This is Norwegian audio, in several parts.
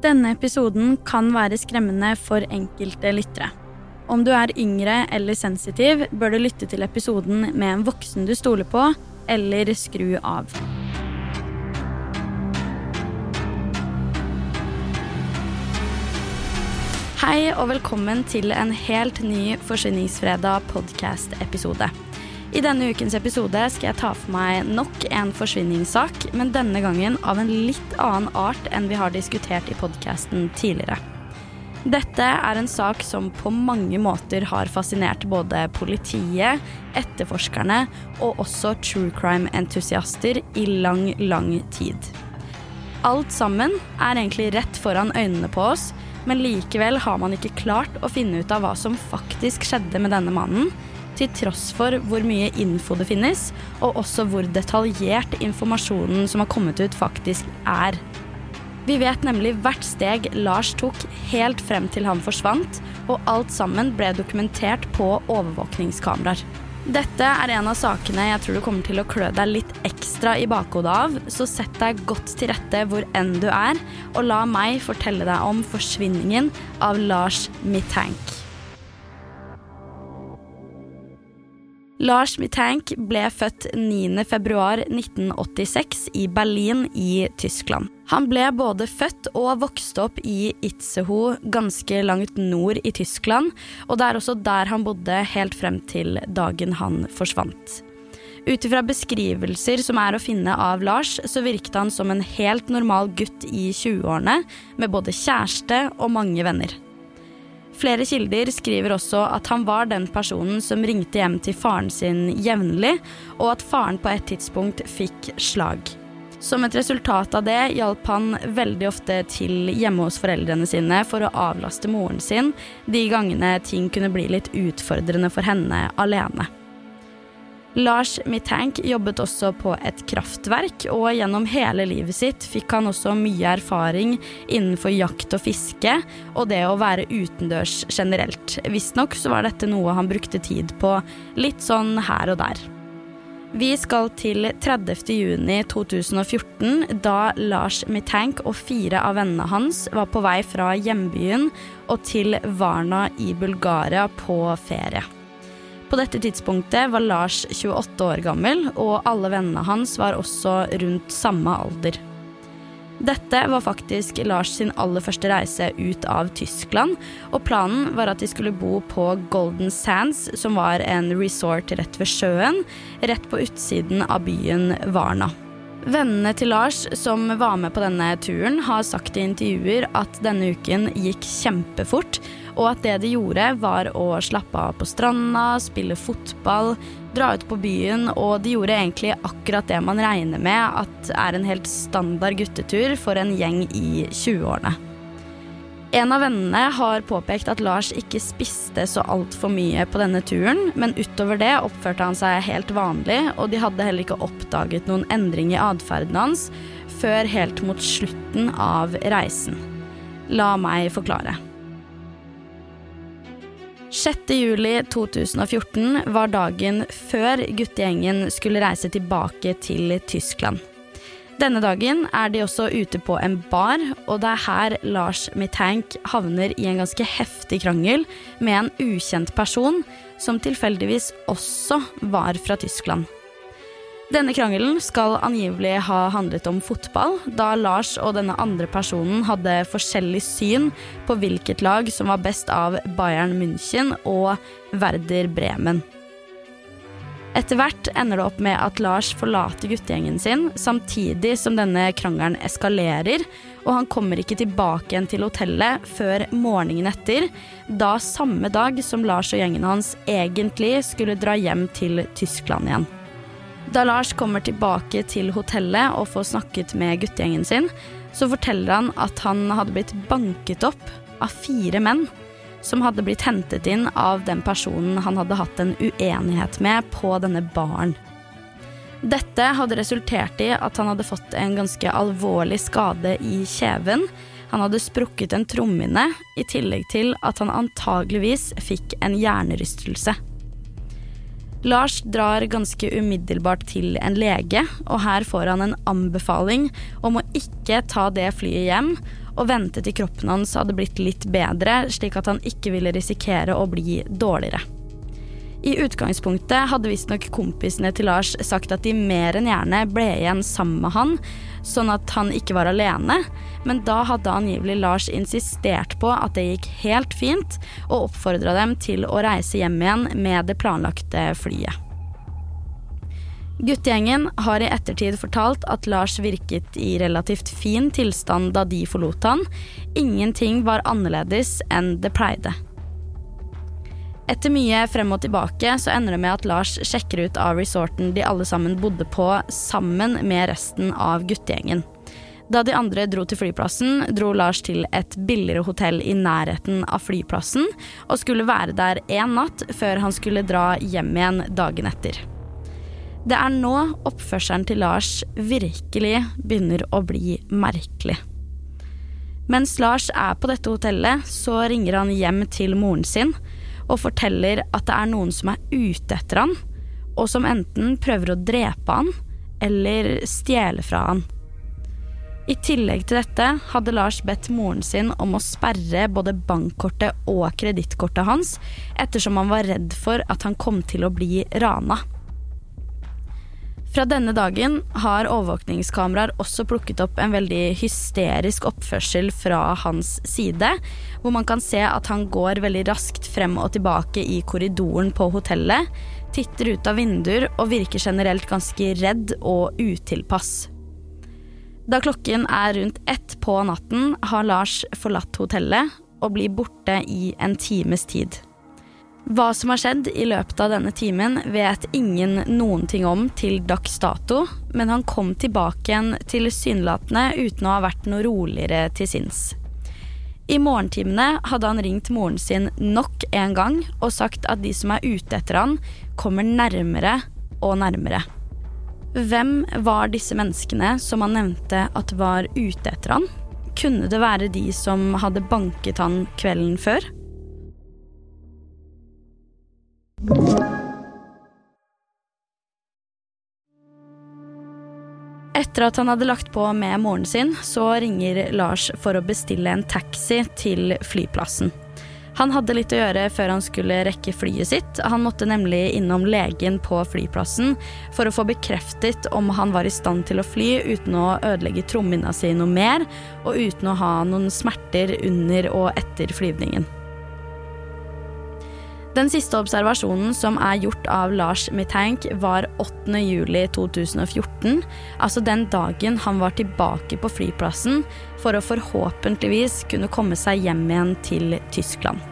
Denne episoden kan være skremmende for enkelte lyttere. Om du er yngre eller sensitiv, bør du lytte til episoden med en voksen du stoler på, eller skru av. Hei og velkommen til en helt ny Forsvinningsfredag podcast-episode. I denne ukens episode skal jeg ta for meg nok en forsvinningssak, men denne gangen av en litt annen art enn vi har diskutert i podkasten tidligere. Dette er en sak som på mange måter har fascinert både politiet, etterforskerne og også true crime-entusiaster i lang, lang tid. Alt sammen er egentlig rett foran øynene på oss, men likevel har man ikke klart å finne ut av hva som faktisk skjedde med denne mannen, til tross for hvor mye info det finnes, og også hvor detaljert informasjonen som har kommet ut, faktisk er. Vi vet nemlig hvert steg Lars tok helt frem til han forsvant, og alt sammen ble dokumentert på overvåkningskameraer. Dette er en av sakene jeg tror du kommer til å klø deg litt ekstra i bakhodet av, så sett deg godt til rette hvor enn du er, og la meg fortelle deg om forsvinningen av Lars Mittank. Lars Mittank ble født 9.2.1986 i Berlin i Tyskland. Han ble både født og vokste opp i Itzehoe, ganske langt nord i Tyskland, og det er også der han bodde helt frem til dagen han forsvant. Ut ifra beskrivelser som er å finne av Lars, så virket han som en helt normal gutt i 20-årene, med både kjæreste og mange venner. Flere kilder skriver også at han var den personen som ringte hjem til faren sin jevnlig, og at faren på et tidspunkt fikk slag. Som et resultat av det hjalp han veldig ofte til hjemme hos foreldrene sine for å avlaste moren sin de gangene ting kunne bli litt utfordrende for henne alene. Lars Mittank jobbet også på et kraftverk, og gjennom hele livet sitt fikk han også mye erfaring innenfor jakt og fiske, og det å være utendørs generelt. Visstnok så var dette noe han brukte tid på litt sånn her og der. Vi skal til 30. juni 2014, da Lars Mittank og fire av vennene hans var på vei fra hjembyen og til Varna i Bulgaria på ferie. På dette tidspunktet var Lars 28 år gammel, og alle vennene hans var også rundt samme alder. Dette var faktisk Lars sin aller første reise ut av Tyskland, og planen var at de skulle bo på Golden Sands, som var en resort rett ved sjøen, rett på utsiden av byen Varna. Vennene til Lars som var med på denne turen, har sagt i intervjuer at denne uken gikk kjempefort, og at det de gjorde, var å slappe av på stranda, spille fotball, dra ut på byen, og de gjorde egentlig akkurat det man regner med at er en helt standard guttetur for en gjeng i 20-årene. En av vennene har påpekt at Lars ikke spiste så altfor mye på denne turen, men utover det oppførte han seg helt vanlig, og de hadde heller ikke oppdaget noen endring i atferden hans før helt mot slutten av reisen. La meg forklare. 6.07.2014 var dagen før guttegjengen skulle reise tilbake til Tyskland. Denne dagen er de også ute på en bar, og det er her Lars Mittank havner i en ganske heftig krangel med en ukjent person som tilfeldigvis også var fra Tyskland. Denne krangelen skal angivelig ha handlet om fotball, da Lars og denne andre personen hadde forskjellig syn på hvilket lag som var best av Bayern München og Werder Bremen. Etter hvert ender det opp med at Lars forlater guttegjengen sin, samtidig som denne krangelen eskalerer, og han kommer ikke tilbake igjen til hotellet før morgenen etter, da samme dag som Lars og gjengen hans egentlig skulle dra hjem til Tyskland igjen. Da Lars kommer tilbake til hotellet og får snakket med guttegjengen sin, så forteller han at han hadde blitt banket opp av fire menn som hadde blitt hentet inn av den personen han hadde hatt en uenighet med på denne baren. Dette hadde resultert i at han hadde fått en ganske alvorlig skade i kjeven. Han hadde sprukket en trommehinne, i tillegg til at han antageligvis fikk en hjernerystelse. Lars drar ganske umiddelbart til en lege, og her får han en anbefaling om å ikke ta det flyet hjem, og vente til kroppen hans hadde blitt litt bedre, slik at han ikke ville risikere å bli dårligere. I utgangspunktet hadde visstnok kompisene til Lars sagt at de mer enn gjerne ble igjen sammen med han, sånn at han ikke var alene, men da hadde angivelig Lars insistert på at det gikk helt fint, og oppfordra dem til å reise hjem igjen med det planlagte flyet. Guttegjengen har i ettertid fortalt at Lars virket i relativt fin tilstand da de forlot han. Ingenting var annerledes enn det pleide. Etter mye frem og tilbake så ender det med at Lars sjekker ut av resorten de alle sammen bodde på, sammen med resten av guttegjengen. Da de andre dro til flyplassen, dro Lars til et billigere hotell i nærheten av flyplassen, og skulle være der én natt før han skulle dra hjem igjen dagen etter. Det er nå oppførselen til Lars virkelig begynner å bli merkelig. Mens Lars er på dette hotellet, så ringer han hjem til moren sin og forteller at det er noen som er ute etter han, og som enten prøver å drepe han eller stjele fra han. I tillegg til dette hadde Lars bedt moren sin om å sperre både bankkortet og kredittkortet hans, ettersom han var redd for at han kom til å bli rana. Fra denne dagen har overvåkningskameraer også plukket opp en veldig hysterisk oppførsel fra hans side, hvor man kan se at han går veldig raskt frem og tilbake i korridoren på hotellet, titter ut av vinduer og virker generelt ganske redd og utilpass. Da klokken er rundt ett på natten, har Lars forlatt hotellet og blir borte i en times tid. Hva som har skjedd i løpet av denne timen, vet ingen noen ting om til dags dato, men han kom tilbake igjen tilsynelatende uten å ha vært noe roligere til sinns. I morgentimene hadde han ringt moren sin nok en gang og sagt at de som er ute etter han, kommer nærmere og nærmere. Hvem var disse menneskene som han nevnte at var ute etter han? Kunne det være de som hadde banket han kvelden før? Etter at han hadde lagt på med moren sin, så ringer Lars for å bestille en taxi til flyplassen. Han hadde litt å gjøre før han skulle rekke flyet sitt. Han måtte nemlig innom legen på flyplassen for å få bekreftet om han var i stand til å fly uten å ødelegge trommehinna si noe mer, og uten å ha noen smerter under og etter flyvningen. Den siste observasjonen som er gjort av Lars Mitank, var 8.07.2014, altså den dagen han var tilbake på flyplassen for å forhåpentligvis kunne komme seg hjem igjen til Tyskland.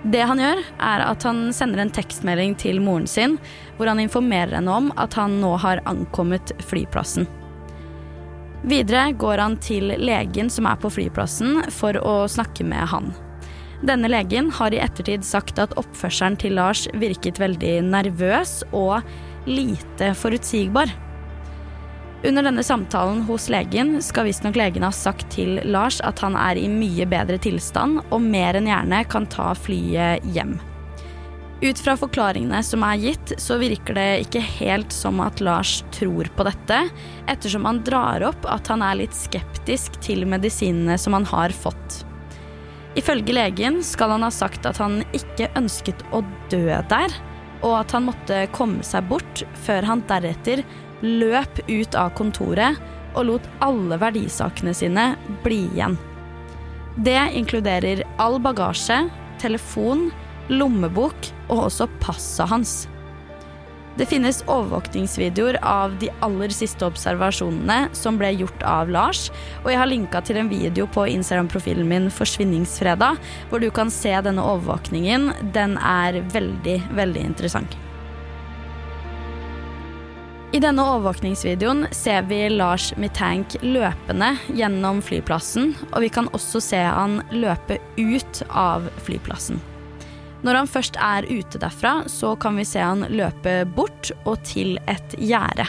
Det han gjør, er at han sender en tekstmelding til moren sin, hvor han informerer henne om at han nå har ankommet flyplassen. Videre går han til legen som er på flyplassen, for å snakke med han. Denne legen har i ettertid sagt at oppførselen til Lars virket veldig nervøs og lite forutsigbar. Under denne samtalen hos legen skal visstnok legen ha sagt til Lars at han er i mye bedre tilstand og mer enn gjerne kan ta flyet hjem. Ut fra forklaringene som er gitt, så virker det ikke helt som at Lars tror på dette, ettersom han drar opp at han er litt skeptisk til medisinene som han har fått. Ifølge legen skal han ha sagt at han ikke ønsket å dø der, og at han måtte komme seg bort før han deretter løp ut av kontoret og lot alle verdisakene sine bli igjen. Det inkluderer all bagasje, telefon, lommebok og også passet hans. Det finnes overvåkningsvideoer av de aller siste observasjonene som ble gjort av Lars, og jeg har linka til en video på Instagram-profilen min Forsvinningsfredag, hvor du kan se denne overvåkningen. Den er veldig, veldig interessant. I denne overvåkningsvideoen ser vi Lars Mitank løpende gjennom flyplassen, og vi kan også se han løpe ut av flyplassen. Når han først er ute derfra, så kan vi se han løpe bort og til et gjerde.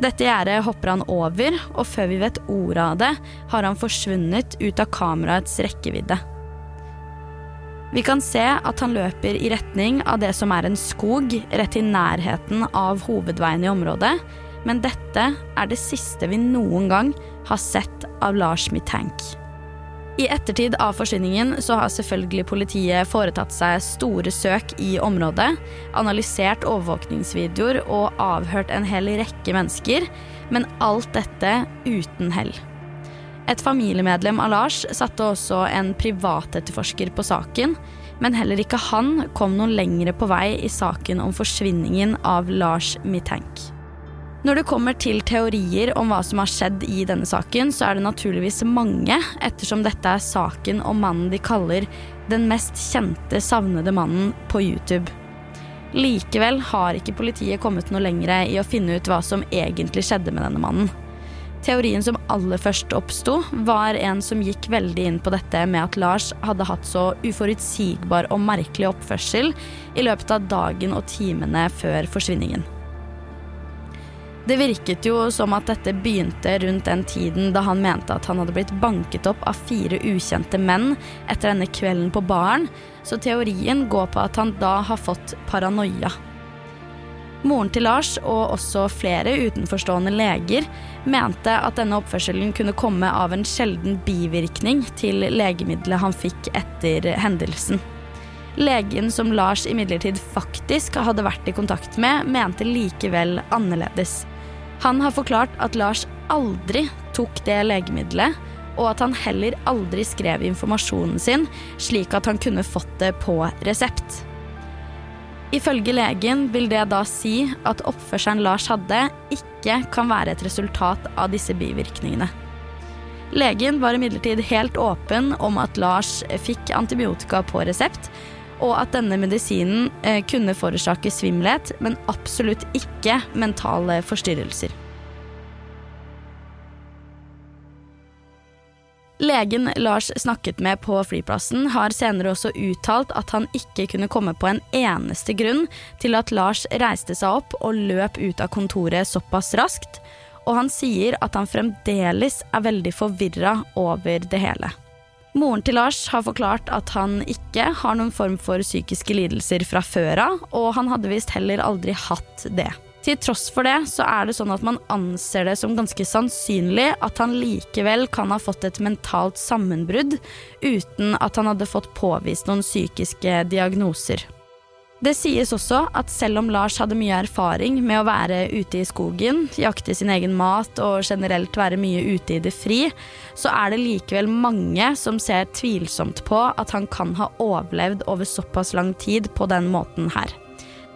Dette gjerdet hopper han over, og før vi vet ordet av det, har han forsvunnet ut av kameraets rekkevidde. Vi kan se at han løper i retning av det som er en skog rett i nærheten av hovedveien i området, men dette er det siste vi noen gang har sett av Lars Mitank. I ettertid av forsvinningen så har selvfølgelig politiet foretatt seg store søk i området, analysert overvåkningsvideoer og avhørt en hel rekke mennesker, men alt dette uten hell. Et familiemedlem av Lars satte også en privatetterforsker på saken, men heller ikke han kom noe lengre på vei i saken om forsvinningen av Lars Mitank. Når det kommer til teorier om hva som har skjedd i denne saken, så er det naturligvis mange, ettersom dette er saken om mannen de kaller den mest kjente savnede mannen på YouTube. Likevel har ikke politiet kommet noe lengre i å finne ut hva som egentlig skjedde med denne mannen. Teorien som aller først oppsto, var en som gikk veldig inn på dette med at Lars hadde hatt så uforutsigbar og merkelig oppførsel i løpet av dagen og timene før forsvinningen. Det virket jo som at dette begynte rundt den tiden da han mente at han hadde blitt banket opp av fire ukjente menn etter denne kvelden på baren, så teorien går på at han da har fått paranoia. Moren til Lars og også flere utenforstående leger mente at denne oppførselen kunne komme av en sjelden bivirkning til legemiddelet han fikk etter hendelsen. Legen som Lars imidlertid faktisk hadde vært i kontakt med, mente likevel annerledes. Han har forklart at Lars aldri tok det legemiddelet, og at han heller aldri skrev informasjonen sin slik at han kunne fått det på resept. Ifølge legen vil det da si at oppførselen Lars hadde, ikke kan være et resultat av disse bivirkningene. Legen var imidlertid helt åpen om at Lars fikk antibiotika på resept, og at denne medisinen eh, kunne forårsake svimmelhet, men absolutt ikke mentale forstyrrelser. Legen Lars snakket med på flyplassen, har senere også uttalt at han ikke kunne komme på en eneste grunn til at Lars reiste seg opp og løp ut av kontoret såpass raskt, og han sier at han fremdeles er veldig forvirra over det hele. Moren til Lars har forklart at han ikke har noen form for psykiske lidelser fra før av, og han hadde visst heller aldri hatt det. Til tross for det så er det sånn at man anser det som ganske sannsynlig at han likevel kan ha fått et mentalt sammenbrudd uten at han hadde fått påvist noen psykiske diagnoser. Det sies også at selv om Lars hadde mye erfaring med å være ute i skogen, jakte sin egen mat og generelt være mye ute i det fri, så er det likevel mange som ser tvilsomt på at han kan ha overlevd over såpass lang tid på den måten her.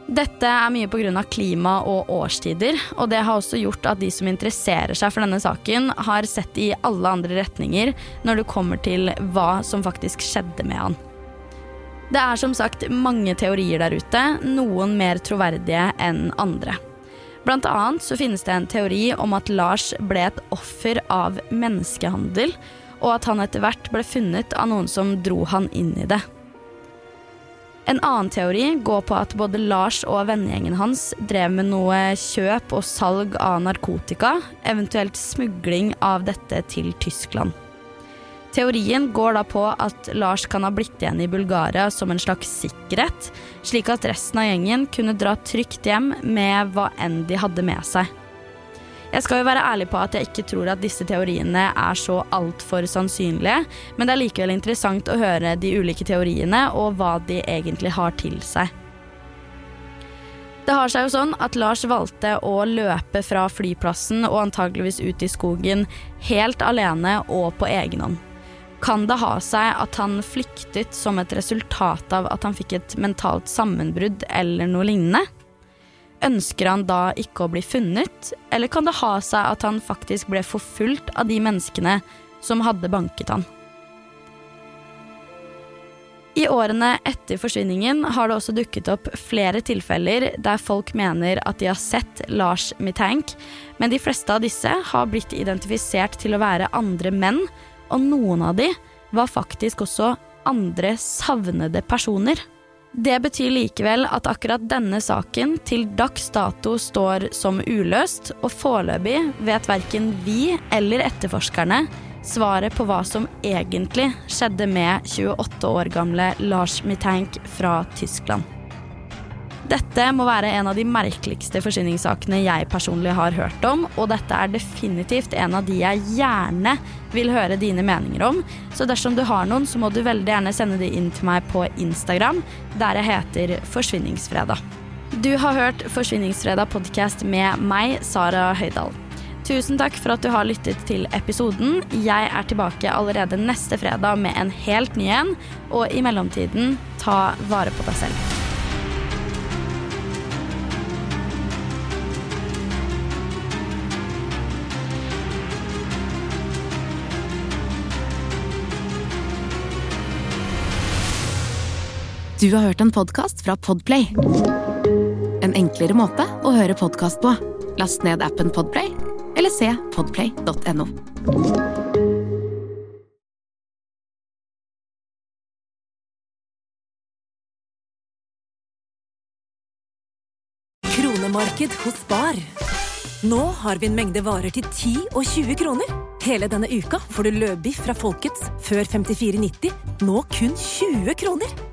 Dette er mye pga. klima og årstider, og det har også gjort at de som interesserer seg for denne saken, har sett i alle andre retninger når det kommer til hva som faktisk skjedde med han. Det er som sagt mange teorier der ute, noen mer troverdige enn andre. Blant annet så finnes det en teori om at Lars ble et offer av menneskehandel, og at han etter hvert ble funnet av noen som dro han inn i det. En annen teori går på at både Lars og vennegjengen hans drev med noe kjøp og salg av narkotika, eventuelt smugling av dette til Tyskland. Teorien går da på at Lars kan ha blitt igjen i Bulgaria som en slags sikkerhet, slik at resten av gjengen kunne dra trygt hjem med hva enn de hadde med seg. Jeg skal jo være ærlig på at jeg ikke tror at disse teoriene er så altfor sannsynlige, men det er likevel interessant å høre de ulike teoriene og hva de egentlig har til seg. Det har seg jo sånn at Lars valgte å løpe fra flyplassen og antageligvis ut i skogen helt alene og på egen hånd. Kan det ha seg at han flyktet som et resultat av at han fikk et mentalt sammenbrudd eller noe lignende? Ønsker han da ikke å bli funnet, eller kan det ha seg at han faktisk ble forfulgt av de menneskene som hadde banket han? I årene etter forsvinningen har det også dukket opp flere tilfeller der folk mener at de har sett Lars Mitank, men de fleste av disse har blitt identifisert til å være andre menn, og noen av de var faktisk også andre savnede personer. Det betyr likevel at akkurat denne saken til dags dato står som uløst, og foreløpig vet verken vi eller etterforskerne svaret på hva som egentlig skjedde med 28 år gamle Lars Mitank fra Tyskland. Dette må være en av de merkeligste forsvinningssakene jeg personlig har hørt om, og dette er definitivt en av de jeg gjerne vil høre dine meninger om. Så dersom du har noen, så må du veldig gjerne sende de inn til meg på Instagram, der jeg heter Forsvinningsfredag. Du har hørt Forsvinningsfredag podkast med meg, Sara Høydahl. Tusen takk for at du har lyttet til episoden. Jeg er tilbake allerede neste fredag med en helt ny en, og i mellomtiden, ta vare på deg selv. Du har hørt en podkast fra Podplay. En enklere måte å høre podkast på. Last ned appen Podplay eller se podplay.no. Kronemarked hos Bar. Nå har vi en mengde varer til 10 og 20 kroner. Hele denne uka får du løbiff fra Folkets før 54,90, nå kun 20 kroner.